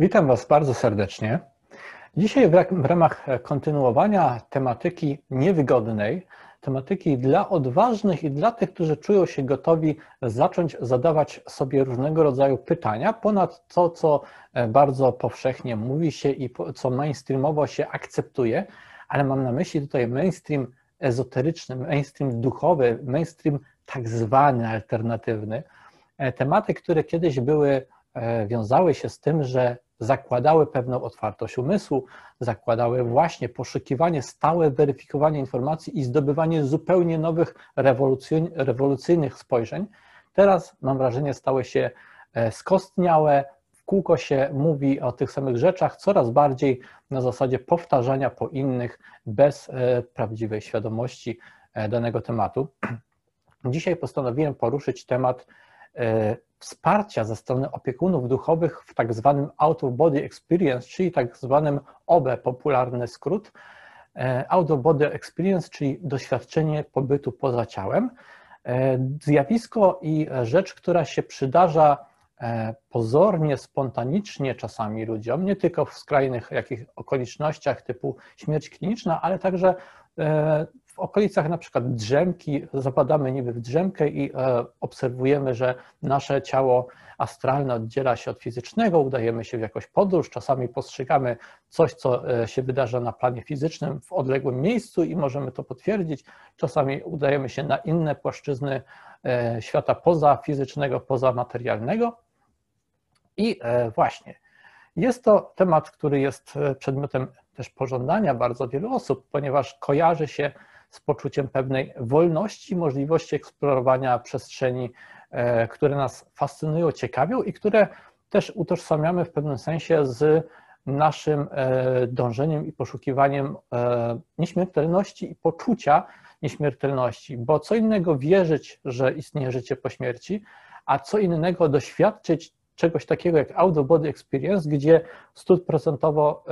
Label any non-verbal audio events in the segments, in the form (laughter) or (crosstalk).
Witam Was bardzo serdecznie. Dzisiaj w ramach kontynuowania tematyki niewygodnej, tematyki dla odważnych i dla tych, którzy czują się gotowi zacząć zadawać sobie różnego rodzaju pytania, ponad to, co bardzo powszechnie mówi się i co mainstreamowo się akceptuje, ale mam na myśli tutaj mainstream ezoteryczny, mainstream duchowy, mainstream tak zwany alternatywny. Tematy, które kiedyś były, wiązały się z tym, że zakładały pewną otwartość umysłu, zakładały właśnie poszukiwanie, stałe weryfikowanie informacji i zdobywanie zupełnie nowych, rewolucyjnych spojrzeń. Teraz, mam wrażenie, stały się skostniałe, w kółko się mówi o tych samych rzeczach, coraz bardziej na zasadzie powtarzania po innych, bez prawdziwej świadomości danego tematu. (clears throat) Dzisiaj postanowiłem poruszyć temat wsparcia ze strony opiekunów duchowych w tak zwanym out of body experience, czyli tak zwanym OBE, popularny skrót. Out of body experience, czyli doświadczenie pobytu poza ciałem. Zjawisko i rzecz, która się przydarza pozornie, spontanicznie czasami ludziom, nie tylko w skrajnych jakich okolicznościach typu śmierć kliniczna, ale także w okolicach na przykład drzemki, zapadamy niby w drzemkę i obserwujemy, że nasze ciało astralne oddziela się od fizycznego, udajemy się w jakąś podróż, czasami postrzegamy coś, co się wydarza na planie fizycznym w odległym miejscu i możemy to potwierdzić, czasami udajemy się na inne płaszczyzny świata poza fizycznego, poza materialnego. I właśnie, jest to temat, który jest przedmiotem też pożądania bardzo wielu osób, ponieważ kojarzy się z poczuciem pewnej wolności, możliwości eksplorowania przestrzeni, które nas fascynują, ciekawią i które też utożsamiamy w pewnym sensie z naszym dążeniem i poszukiwaniem nieśmiertelności i poczucia nieśmiertelności, bo co innego wierzyć, że istnieje życie po śmierci, a co innego doświadczyć czegoś takiego jak out of body experience, gdzie stuprocentowo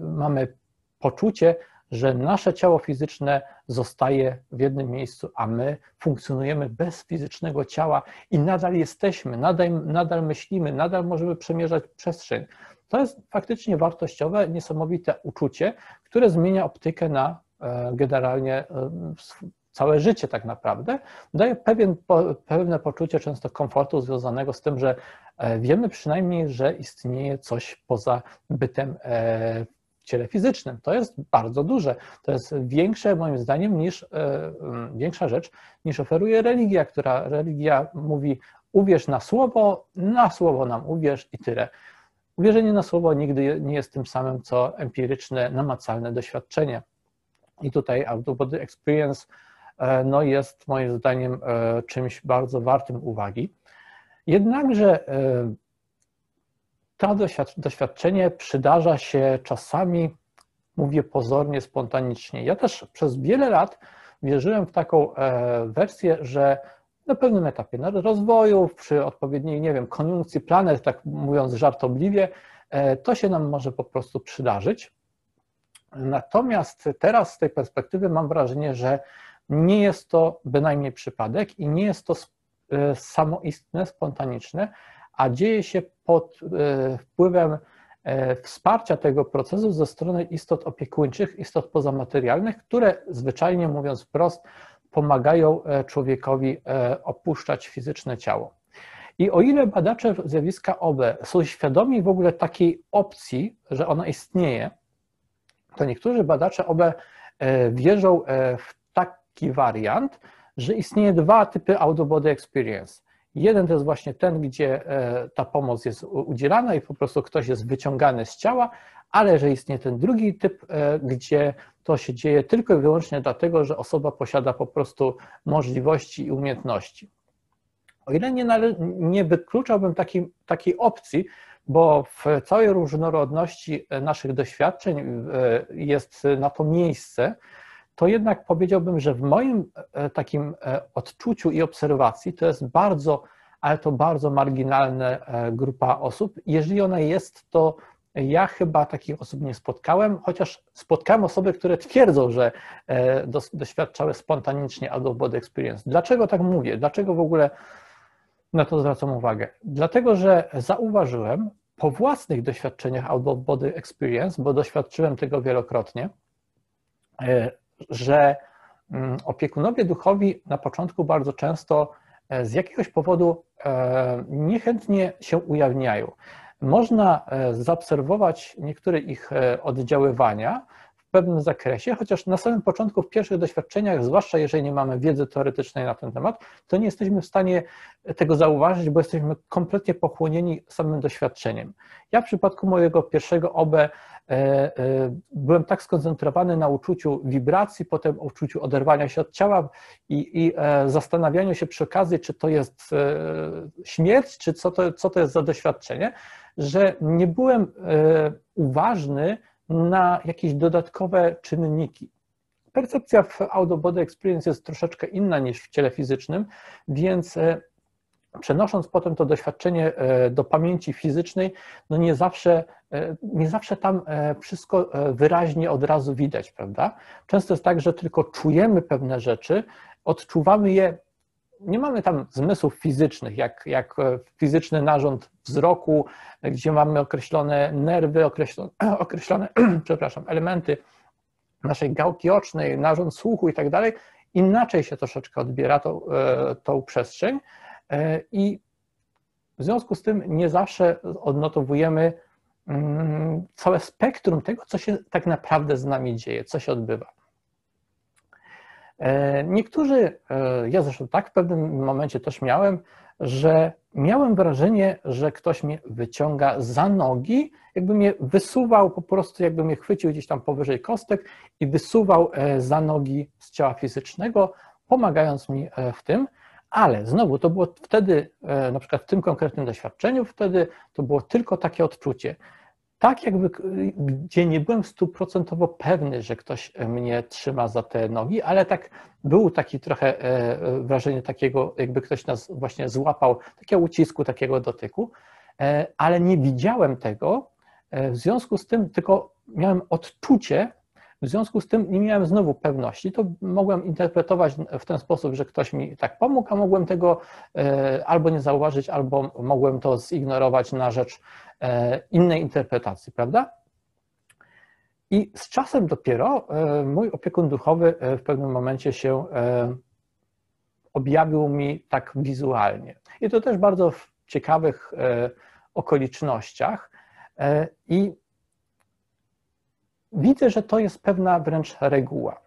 mamy poczucie, że nasze ciało fizyczne zostaje w jednym miejscu, a my funkcjonujemy bez fizycznego ciała i nadal jesteśmy, nadal, nadal myślimy, nadal możemy przemierzać przestrzeń. To jest faktycznie wartościowe, niesamowite uczucie, które zmienia optykę na generalnie całe życie tak naprawdę, daje pewien, pewne poczucie często komfortu związanego z tym, że wiemy przynajmniej, że istnieje coś poza bytem ciele fizycznym. To jest bardzo duże. To jest większe moim zdaniem niż, większa rzecz niż oferuje religia, która religia mówi uwierz na słowo, na słowo nam uwierz i tyle. Uwierzenie na słowo nigdy nie jest tym samym, co empiryczne, namacalne doświadczenie. I tutaj out of body experience no jest moim zdaniem czymś bardzo wartym uwagi. Jednakże to doświadczenie przydarza się czasami, mówię pozornie, spontanicznie. Ja też przez wiele lat wierzyłem w taką wersję, że na pewnym etapie rozwoju, przy odpowiedniej, nie wiem, koniunkcji planet, tak mówiąc żartobliwie, to się nam może po prostu przydarzyć. Natomiast teraz z tej perspektywy mam wrażenie, że nie jest to bynajmniej przypadek i nie jest to samoistne, spontaniczne, a dzieje się pod wpływem wsparcia tego procesu ze strony istot opiekuńczych, istot pozamaterialnych, które zwyczajnie mówiąc wprost pomagają człowiekowi opuszczać fizyczne ciało. I o ile badacze zjawiska OB są świadomi w ogóle takiej opcji, że ona istnieje, to niektórzy badacze OB wierzą w taki wariant, że istnieje dwa typy out of body experience. Jeden to jest właśnie ten, gdzie ta pomoc jest udzielana i po prostu ktoś jest wyciągany z ciała, ale że istnieje ten drugi typ, gdzie to się dzieje tylko i wyłącznie dlatego, że osoba posiada po prostu możliwości i umiejętności. O ile nie, nie wykluczałbym takiej, takiej opcji, bo w całej różnorodności naszych doświadczeń jest na to miejsce, to jednak powiedziałbym, że w moim takim odczuciu i obserwacji to jest bardzo, ale to bardzo marginalna grupa osób. Jeżeli ona jest, to ja chyba takich osób nie spotkałem, chociaż spotkałem osoby, które twierdzą, że doświadczały spontanicznie of body experience. Dlaczego tak mówię? Dlaczego w ogóle na to zwracam uwagę? Dlatego, że zauważyłem, po własnych doświadczeniach of body experience, bo doświadczyłem tego wielokrotnie, że mm, opiekunowie duchowi na początku bardzo często z jakiegoś powodu niechętnie się ujawniają. Można zaobserwować niektóre ich oddziaływania, w pewnym zakresie, chociaż na samym początku, w pierwszych doświadczeniach, zwłaszcza jeżeli nie mamy wiedzy teoretycznej na ten temat, to nie jesteśmy w stanie tego zauważyć, bo jesteśmy kompletnie pochłonieni samym doświadczeniem. Ja w przypadku mojego pierwszego OB e, e, byłem tak skoncentrowany na uczuciu wibracji, potem uczuciu oderwania się od ciała i, i e, zastanawianiu się przy okazji, czy to jest śmierć, czy co to, co to jest za doświadczenie, że nie byłem uważny na jakieś dodatkowe czynniki. Percepcja w Auto Body Experience jest troszeczkę inna niż w ciele fizycznym, więc e, przenosząc potem to doświadczenie e, do pamięci fizycznej, no nie zawsze, e, nie zawsze tam wszystko wyraźnie od razu widać, prawda? Często jest tak, że tylko czujemy pewne rzeczy, odczuwamy je nie mamy tam zmysłów fizycznych, jak, jak e, fizyczny narząd wzroku, gdzie mamy określone nerwy, (clears throat) określone, określone (clears throat) przepraszam, elementy naszej gałki ocznej, narząd słuchu i tak dalej. Inaczej się troszeczkę odbiera tą, e, tą przestrzeń e, i w związku z tym nie zawsze odnotowujemy mm, całe spektrum tego, co się tak naprawdę z nami dzieje, co się odbywa. E, niektórzy, e, ja zresztą tak w pewnym momencie też miałem, że miałem wrażenie, że ktoś mnie wyciąga za nogi, jakby mnie wysuwał po prostu, jakby mnie chwycił gdzieś tam powyżej kostek i wysuwał e, za nogi z ciała fizycznego, pomagając mi w tym. Ale znowu to było wtedy, na przykład w tym konkretnym doświadczeniu, wtedy to było tylko takie odczucie tak jakby, gdzie nie byłem stuprocentowo pewny, że ktoś mnie trzyma za te nogi, ale tak był taki trochę e, wrażenie takiego, jakby ktoś nas właśnie złapał, takiego ucisku, takiego dotyku, e, ale nie widziałem tego, e, w związku z tym tylko miałem odczucie, w związku z tym nie miałem znowu pewności, to mogłem interpretować w ten sposób, że ktoś mi tak pomógł, a mogłem tego albo nie zauważyć, albo mogłem to zignorować na rzecz E, innej interpretacji, prawda? I z czasem dopiero e, mój opiekun duchowy e, w pewnym momencie się objawił mi tak wizualnie. I to też bardzo w ciekawych okolicznościach. I widzę, że to jest pewna wręcz reguła.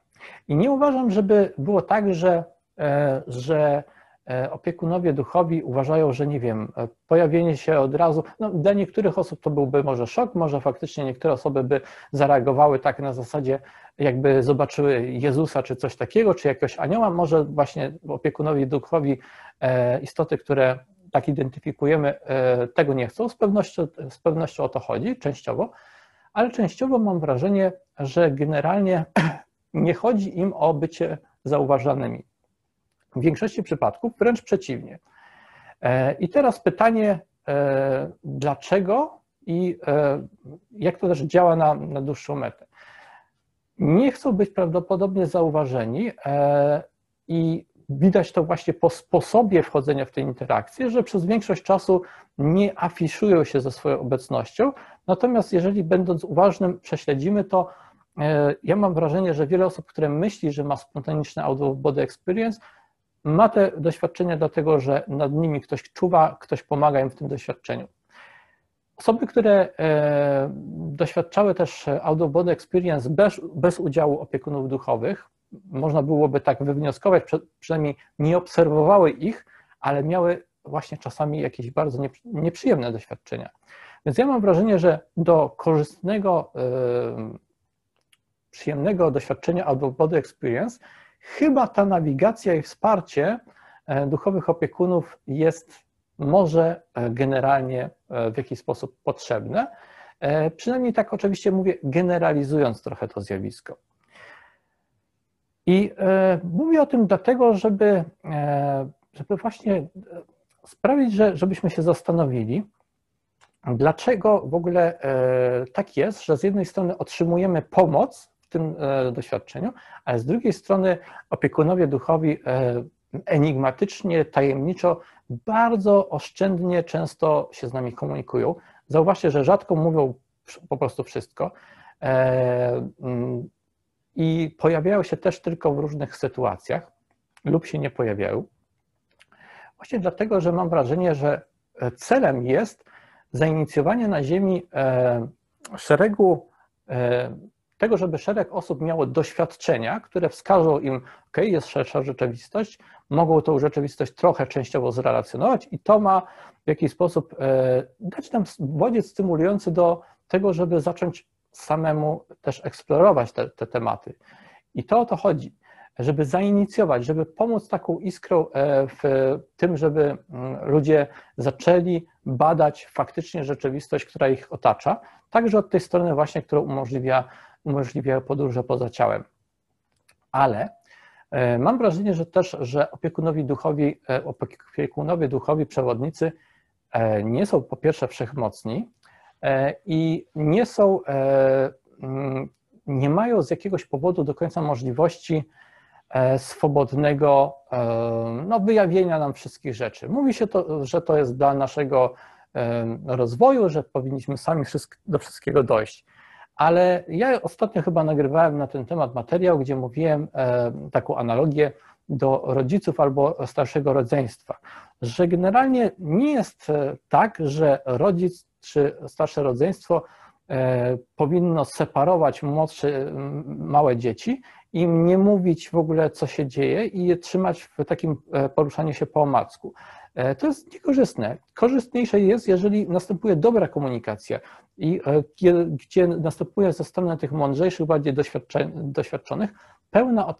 I nie uważam, żeby było tak, że, że E, opiekunowie duchowi uważają, że nie wiem, e, pojawienie się od razu, no dla niektórych osób to byłby może szok, może faktycznie niektóre osoby by zareagowały tak na zasadzie, jakby zobaczyły Jezusa czy coś takiego, czy jakiegoś anioła, może właśnie opiekunowie duchowi e, istoty, które tak identyfikujemy, tego nie chcą, z pewnością, z pewnością o to chodzi, częściowo, ale częściowo mam wrażenie, że generalnie (clears throat) nie chodzi im o bycie zauważanymi. W większości przypadków wręcz przeciwnie. E, I teraz pytanie, e, dlaczego i e, jak to też działa na, na dłuższą metę. Nie chcą być prawdopodobnie zauważeni i widać to właśnie po sposobie wchodzenia w tę interakcję, że przez większość czasu nie afiszują się ze swoją obecnością, natomiast jeżeli będąc uważnym prześledzimy to, ja mam wrażenie, że wiele osób, które myśli, że ma spontaniczny out of body experience, ma te doświadczenia dlatego, że nad nimi ktoś czuwa, ktoś pomaga im w tym doświadczeniu. Osoby, które e, doświadczały też out of body experience bez, bez udziału opiekunów duchowych, można byłoby tak wywnioskować, przynajmniej nie obserwowały ich, ale miały właśnie czasami jakieś bardzo nieprzyjemne doświadczenia. Więc ja mam wrażenie, że do korzystnego, e, przyjemnego doświadczenia of body experience chyba ta nawigacja i wsparcie e, duchowych opiekunów jest może e, generalnie e, w jakiś sposób potrzebne. Przynajmniej tak oczywiście mówię, generalizując trochę to zjawisko. I mówię o tym dlatego, żeby, żeby właśnie sprawić, że, żebyśmy się zastanowili, dlaczego w ogóle tak jest, że z jednej strony otrzymujemy pomoc tym e, doświadczeniu, ale z drugiej strony opiekunowie duchowi e, enigmatycznie, tajemniczo, bardzo oszczędnie często się z nami komunikują, Zauważcie, że rzadko mówią po prostu wszystko mm, i pojawiają się też tylko w różnych sytuacjach lub się nie pojawiają. Właśnie dlatego, że mam wrażenie, że celem jest zainicjowanie na Ziemi szeregu tego, żeby szereg osób miało doświadczenia, które wskażą im, ok, jest szersza rzeczywistość, mogą tą rzeczywistość trochę częściowo zrelacjonować i to ma w jakiś sposób e, dać nam bodziec stymulujący do tego, żeby zacząć samemu też eksplorować te, te tematy. I to o to chodzi, żeby zainicjować, żeby pomóc taką iskrą e, w tym, żeby mm, ludzie zaczęli badać faktycznie rzeczywistość, która ich otacza, także od tej strony właśnie, która umożliwia umożliwia podróże poza ciałem. Ale e, mam wrażenie, że też, że opiekunowi duchowi, e, opiekunowie duchowi, przewodnicy nie są po pierwsze wszechmocni i nie są, mm, nie mają z jakiegoś powodu do końca możliwości swobodnego no, wyjawienia nam wszystkich rzeczy. Mówi się, to, że to jest dla naszego rozwoju, że powinniśmy sami do wszystkiego dojść. Ale ja ostatnio chyba nagrywałem na ten temat materiał, gdzie mówiłem e, taką analogię do rodziców albo starszego rodzeństwa, że generalnie nie jest e, tak, że rodzic czy starsze rodzeństwo e, powinno separować młodsze, małe dzieci i nie mówić w ogóle, co się dzieje i je trzymać w takim poruszaniu się po omacku. E, to jest niekorzystne. Korzystniejsze jest, jeżeli następuje dobra komunikacja i e, gdzie następuje ze strony tych mądrzejszych, bardziej doświadczonych pełna, e,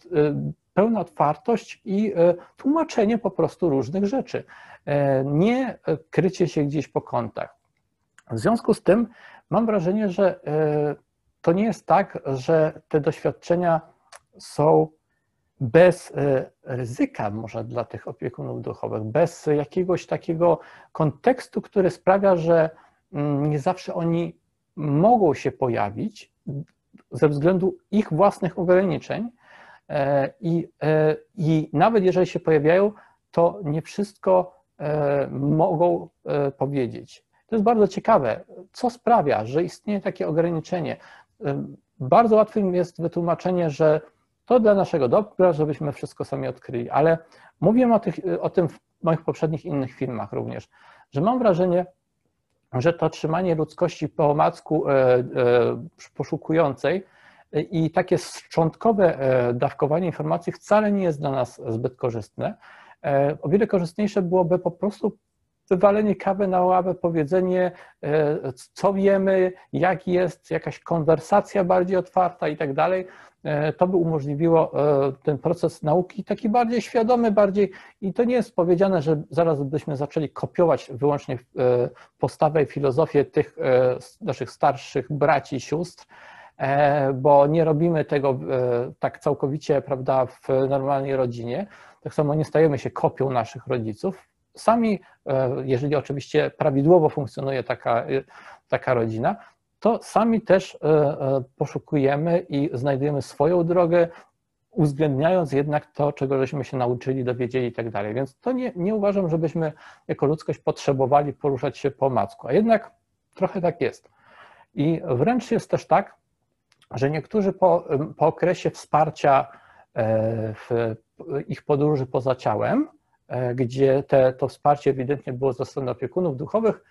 pełna otwartość i tłumaczenie po prostu różnych rzeczy. Nie krycie się gdzieś po kątach. W związku z tym mam wrażenie, że to nie jest tak, że te doświadczenia są bez e, ryzyka może dla tych opiekunów duchowych, bez jakiegoś takiego kontekstu, który sprawia, że mm, nie zawsze oni mogą się pojawić ze względu ich własnych ograniczeń e, i, e, i nawet jeżeli się pojawiają, to nie wszystko mogą powiedzieć. To jest bardzo ciekawe, co sprawia, że istnieje takie ograniczenie. Bardzo łatwym jest wytłumaczenie, że to dla naszego dobra, żebyśmy wszystko sami odkryli. Ale mówiłem o, tych, o tym w moich poprzednich innych filmach również, że mam wrażenie, że to trzymanie ludzkości po omacku e, e, poszukującej i takie szczątkowe e, dawkowanie informacji wcale nie jest dla nas zbyt korzystne. O wiele korzystniejsze byłoby po prostu wywalenie kawy na ławę, powiedzenie, co wiemy, jak jest, jakaś konwersacja bardziej otwarta i tak dalej. E, to by umożliwiło e, ten proces nauki taki bardziej świadomy, bardziej i to nie jest powiedziane, że zaraz byśmy zaczęli kopiować wyłącznie e, postawę i filozofię tych naszych starszych braci i sióstr, bo nie robimy tego tak całkowicie, prawda, w normalnej rodzinie. Tak samo nie stajemy się kopią naszych rodziców. Sami, jeżeli oczywiście prawidłowo funkcjonuje taka, taka rodzina, to sami też e, e, poszukujemy i znajdujemy swoją drogę, uwzględniając jednak to, czego żeśmy się nauczyli, dowiedzieli i tak dalej. Więc to nie, nie uważam, żebyśmy jako ludzkość potrzebowali poruszać się po macku, a jednak trochę tak jest. I wręcz jest też tak, że niektórzy po, po okresie wsparcia e, w ich podróży poza ciałem, gdzie te, to wsparcie ewidentnie było ze strony opiekunów duchowych,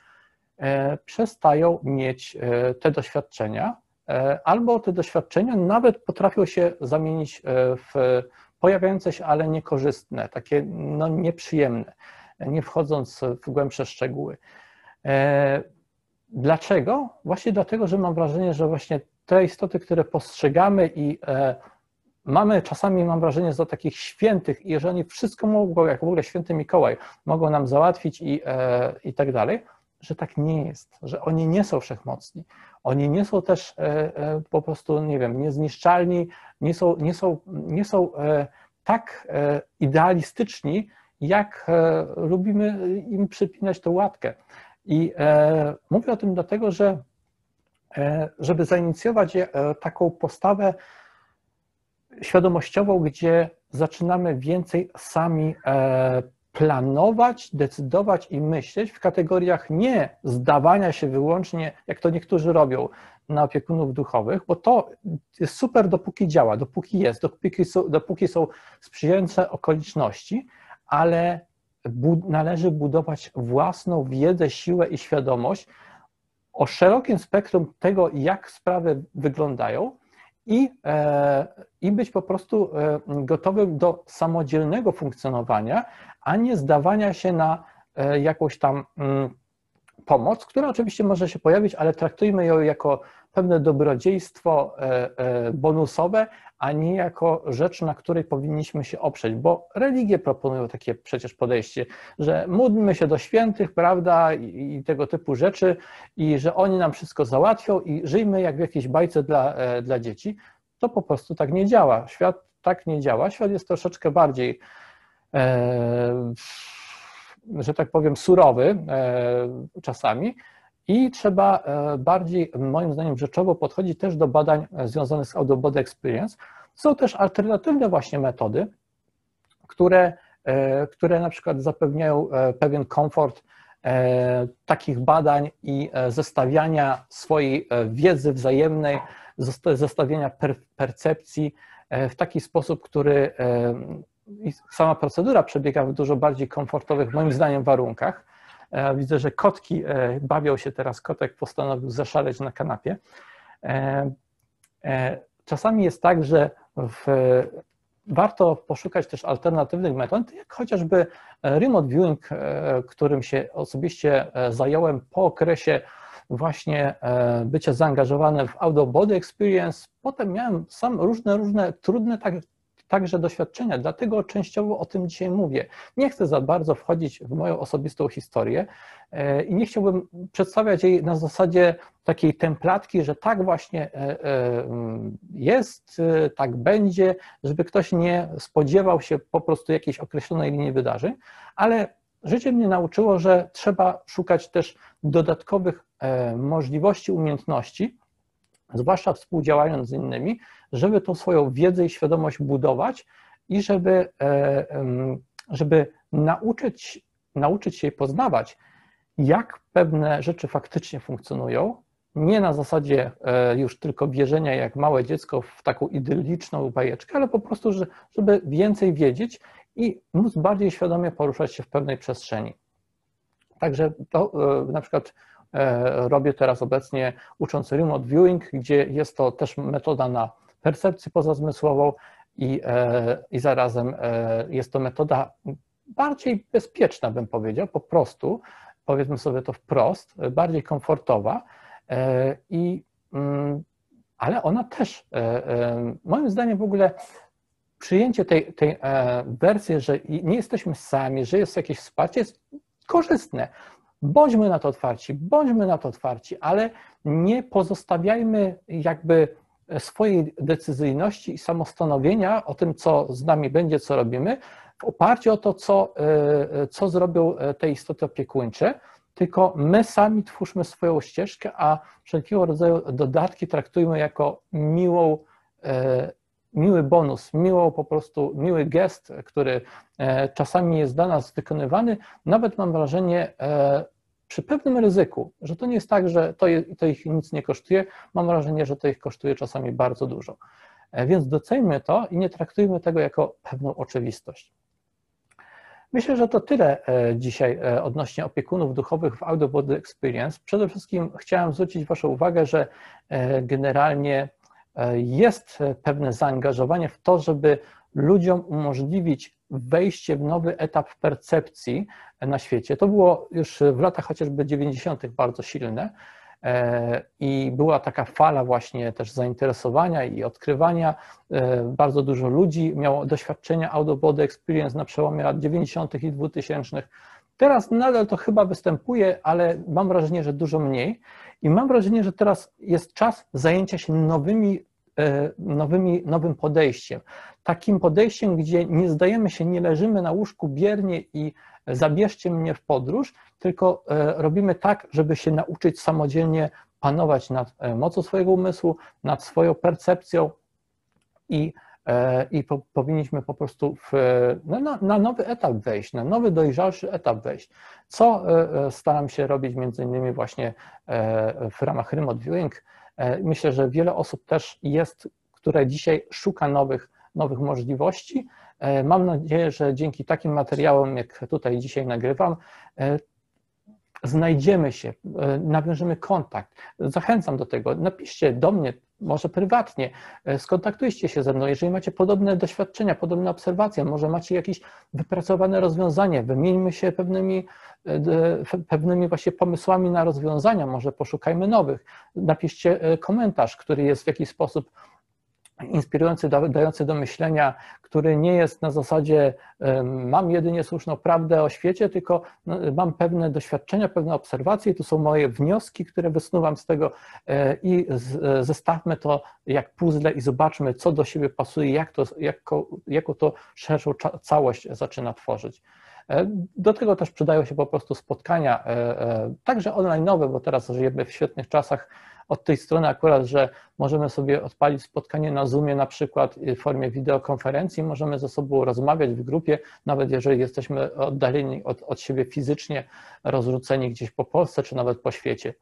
E, przestają mieć e, te doświadczenia, e, albo te doświadczenia nawet potrafią się zamienić w pojawiające się, ale niekorzystne, takie no, nieprzyjemne, nie wchodząc w głębsze szczegóły. Dlaczego? Właśnie dlatego, że mam wrażenie, że właśnie te istoty, które postrzegamy i mamy czasami, mam wrażenie, za takich świętych i że oni wszystko mogą, jak w ogóle święty Mikołaj, mogą nam załatwić i, i tak dalej, że tak nie jest, że oni nie są wszechmocni. Oni nie są też e, e, po prostu, nie wiem, niezniszczalni, nie są, nie są, nie są e, tak idealistyczni, jak lubimy im przypinać tą łatkę. I mówię o tym dlatego, że żeby zainicjować taką postawę świadomościową, gdzie zaczynamy więcej sami planować, decydować i myśleć w kategoriach nie zdawania się wyłącznie, jak to niektórzy robią, na opiekunów duchowych, bo to jest super, dopóki działa, dopóki jest, dopóki są, dopóki są sprzyjające okoliczności, ale należy budować własną wiedzę, siłę i świadomość o szerokim spektrum tego, jak sprawy wyglądają, i, e, i być po prostu e, gotowym do samodzielnego funkcjonowania, a nie zdawania się na e, jakąś tam mm, pomoc, która oczywiście może się pojawić, ale traktujmy ją jako pewne dobrodziejstwo bonusowe, a nie jako rzecz, na której powinniśmy się oprzeć, bo religie proponują takie przecież podejście, że módlmy się do świętych, prawda, i, i tego typu rzeczy, i że oni nam wszystko załatwią i żyjmy jak w jakiejś bajce dla, e, dla dzieci. To po prostu tak nie działa. Świat tak nie działa. Świat jest troszeczkę bardziej, e, że tak powiem, surowy e, czasami. I trzeba e, bardziej, moim zdaniem, rzeczowo podchodzić też do badań e, związanych z Auto Body Experience. Są też alternatywne właśnie metody, które, e, które na przykład zapewniają pewien komfort takich badań i zestawiania swojej wiedzy wzajemnej, zestawiania percepcji w taki sposób, który sama procedura przebiega w dużo bardziej komfortowych, moim zdaniem, warunkach. E, widzę, że kotki e, bawią się teraz, kotek postanowił zaszaleć na kanapie. E, czasami jest tak, że w, warto poszukać też alternatywnych metod, jak chociażby remote viewing, którym się osobiście zająłem po okresie właśnie bycia zaangażowanym w audio body experience. Potem miałem sam różne, różne trudne, tak, także doświadczenia, dlatego częściowo o tym dzisiaj mówię. Nie chcę za bardzo wchodzić w moją osobistą historię e, i nie chciałbym przedstawiać jej na zasadzie takiej templatki, że tak właśnie e, e, jest, tak będzie, żeby ktoś nie spodziewał się po prostu jakiejś określonej linii wydarzeń, ale życie mnie nauczyło, że trzeba szukać też dodatkowych możliwości, umiejętności, zwłaszcza współdziałając z innymi, żeby tą swoją wiedzę i świadomość budować i żeby, e, żeby nauczyć, nauczyć się poznawać, jak pewne rzeczy faktycznie funkcjonują, nie na zasadzie e, już tylko wierzenia jak małe dziecko w taką idylliczną bajeczkę, ale po prostu, żeby więcej wiedzieć i móc bardziej świadomie poruszać się w pewnej przestrzeni. Także to e, na przykład robię teraz obecnie ucząc remote viewing, gdzie jest to też metoda na percepcję pozazmysłową i, e, i zarazem e, jest to metoda bardziej bezpieczna, bym powiedział, po prostu, powiedzmy sobie to wprost, bardziej komfortowa e, i mm, ale ona też, moim zdaniem w ogóle przyjęcie tej, tej wersji, że nie jesteśmy sami, że jest jakieś wsparcie, jest korzystne. Bądźmy na to otwarci, bądźmy na to otwarci, ale nie pozostawiajmy jakby swojej decyzyjności i samostanowienia o tym, co z nami będzie, co robimy, w oparciu o to, co, e, co zrobią e, te istoty opiekuńcze, tylko my sami twórzmy swoją ścieżkę, a wszelkiego rodzaju dodatki traktujmy jako miłą, e, miły bonus, miłą po prostu, miły gest, który czasami jest dla nas wykonywany. Nawet mam wrażenie, przy pewnym ryzyku, że to nie jest tak, że to, to ich nic nie kosztuje, mam wrażenie, że to ich kosztuje czasami bardzo dużo. E, więc doceńmy to i nie traktujmy tego jako pewną oczywistość. Myślę, że to tyle e, dzisiaj e, odnośnie opiekunów duchowych w Audio Body Experience. Przede wszystkim chciałem zwrócić Waszą uwagę, że generalnie jest pewne zaangażowanie w to, żeby ludziom umożliwić wejście w nowy etap percepcji na świecie. To było już w latach chociażby 90. bardzo silne e, i była taka fala właśnie też zainteresowania i odkrywania. E, bardzo dużo ludzi miało doświadczenia audio body experience na przełomie lat 90. i 2000. Teraz nadal to chyba występuje, ale mam wrażenie, że dużo mniej. I mam wrażenie, że teraz jest czas zajęcia się nowymi E, nowymi, nowym podejściem. Takim podejściem, gdzie nie zdajemy się, nie leżymy na łóżku biernie i zabierzcie mnie w podróż, tylko e, robimy tak, żeby się nauczyć samodzielnie panować nad e, mocą swojego umysłu, nad swoją percepcją i i po, powinniśmy po prostu w, no, na, na, nowy etap wejść, na nowy, dojrzalszy etap wejść. Co staram się robić między innymi właśnie w ramach Remote Viewing. Myślę, że wiele osób też jest, które dzisiaj szuka nowych, nowych możliwości. Mam nadzieję, że dzięki takim materiałom, jak tutaj dzisiaj nagrywam, znajdziemy się, e, nawiążemy kontakt. Zachęcam do tego. Napiszcie do mnie, może prywatnie, e, skontaktujcie się ze mną, jeżeli macie podobne doświadczenia, podobne obserwacje, może macie jakieś wypracowane rozwiązanie, wymieńmy się pewnymi, e, pewnymi właśnie pomysłami na rozwiązania, może poszukajmy nowych. Napiszcie komentarz, który jest w jakiś sposób inspirujący, dający do myślenia, który nie jest na zasadzie mam jedynie słuszną prawdę o świecie, tylko no, mam pewne doświadczenia, pewne obserwacje, tu są moje wnioski, które wysnuwam z tego e, i zestawmy to jak puzzle i zobaczmy, co do siebie pasuje, jak to, jako, jaką to szerszą całość zaczyna tworzyć. E, do tego też przydają się po prostu spotkania, e, także online, bo teraz żyjemy w świetnych czasach, od tej strony akurat, że możemy sobie odpalić spotkanie na Zoomie na przykład w formie wideokonferencji, możemy ze sobą rozmawiać w grupie, nawet jeżeli jesteśmy oddaleni od, od siebie fizycznie, rozrzuceni gdzieś po Polsce czy nawet po świecie.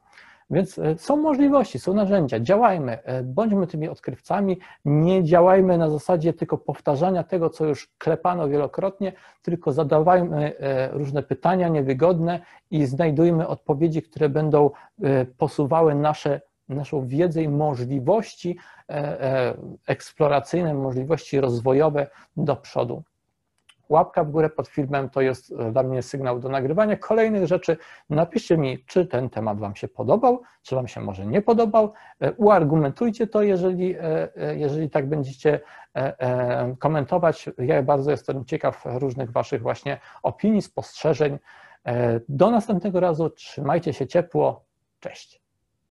Więc e, są możliwości, są narzędzia, działajmy, e, bądźmy tymi odkrywcami, nie działajmy na zasadzie tylko powtarzania tego, co już klepano wielokrotnie, tylko zadawajmy e, różne pytania niewygodne i znajdujmy odpowiedzi, które będą posuwały nasze naszą wiedzę i możliwości eksploracyjne, możliwości rozwojowe do przodu. Łapka w górę pod filmem to jest dla mnie sygnał do nagrywania kolejnych rzeczy. Napiszcie mi, czy ten temat Wam się podobał, czy Wam się może nie podobał. E, uargumentujcie to, jeżeli, jeżeli tak będziecie komentować. Ja bardzo jestem ciekaw różnych Waszych właśnie opinii, spostrzeżeń. Do następnego razu. Trzymajcie się ciepło. Cześć.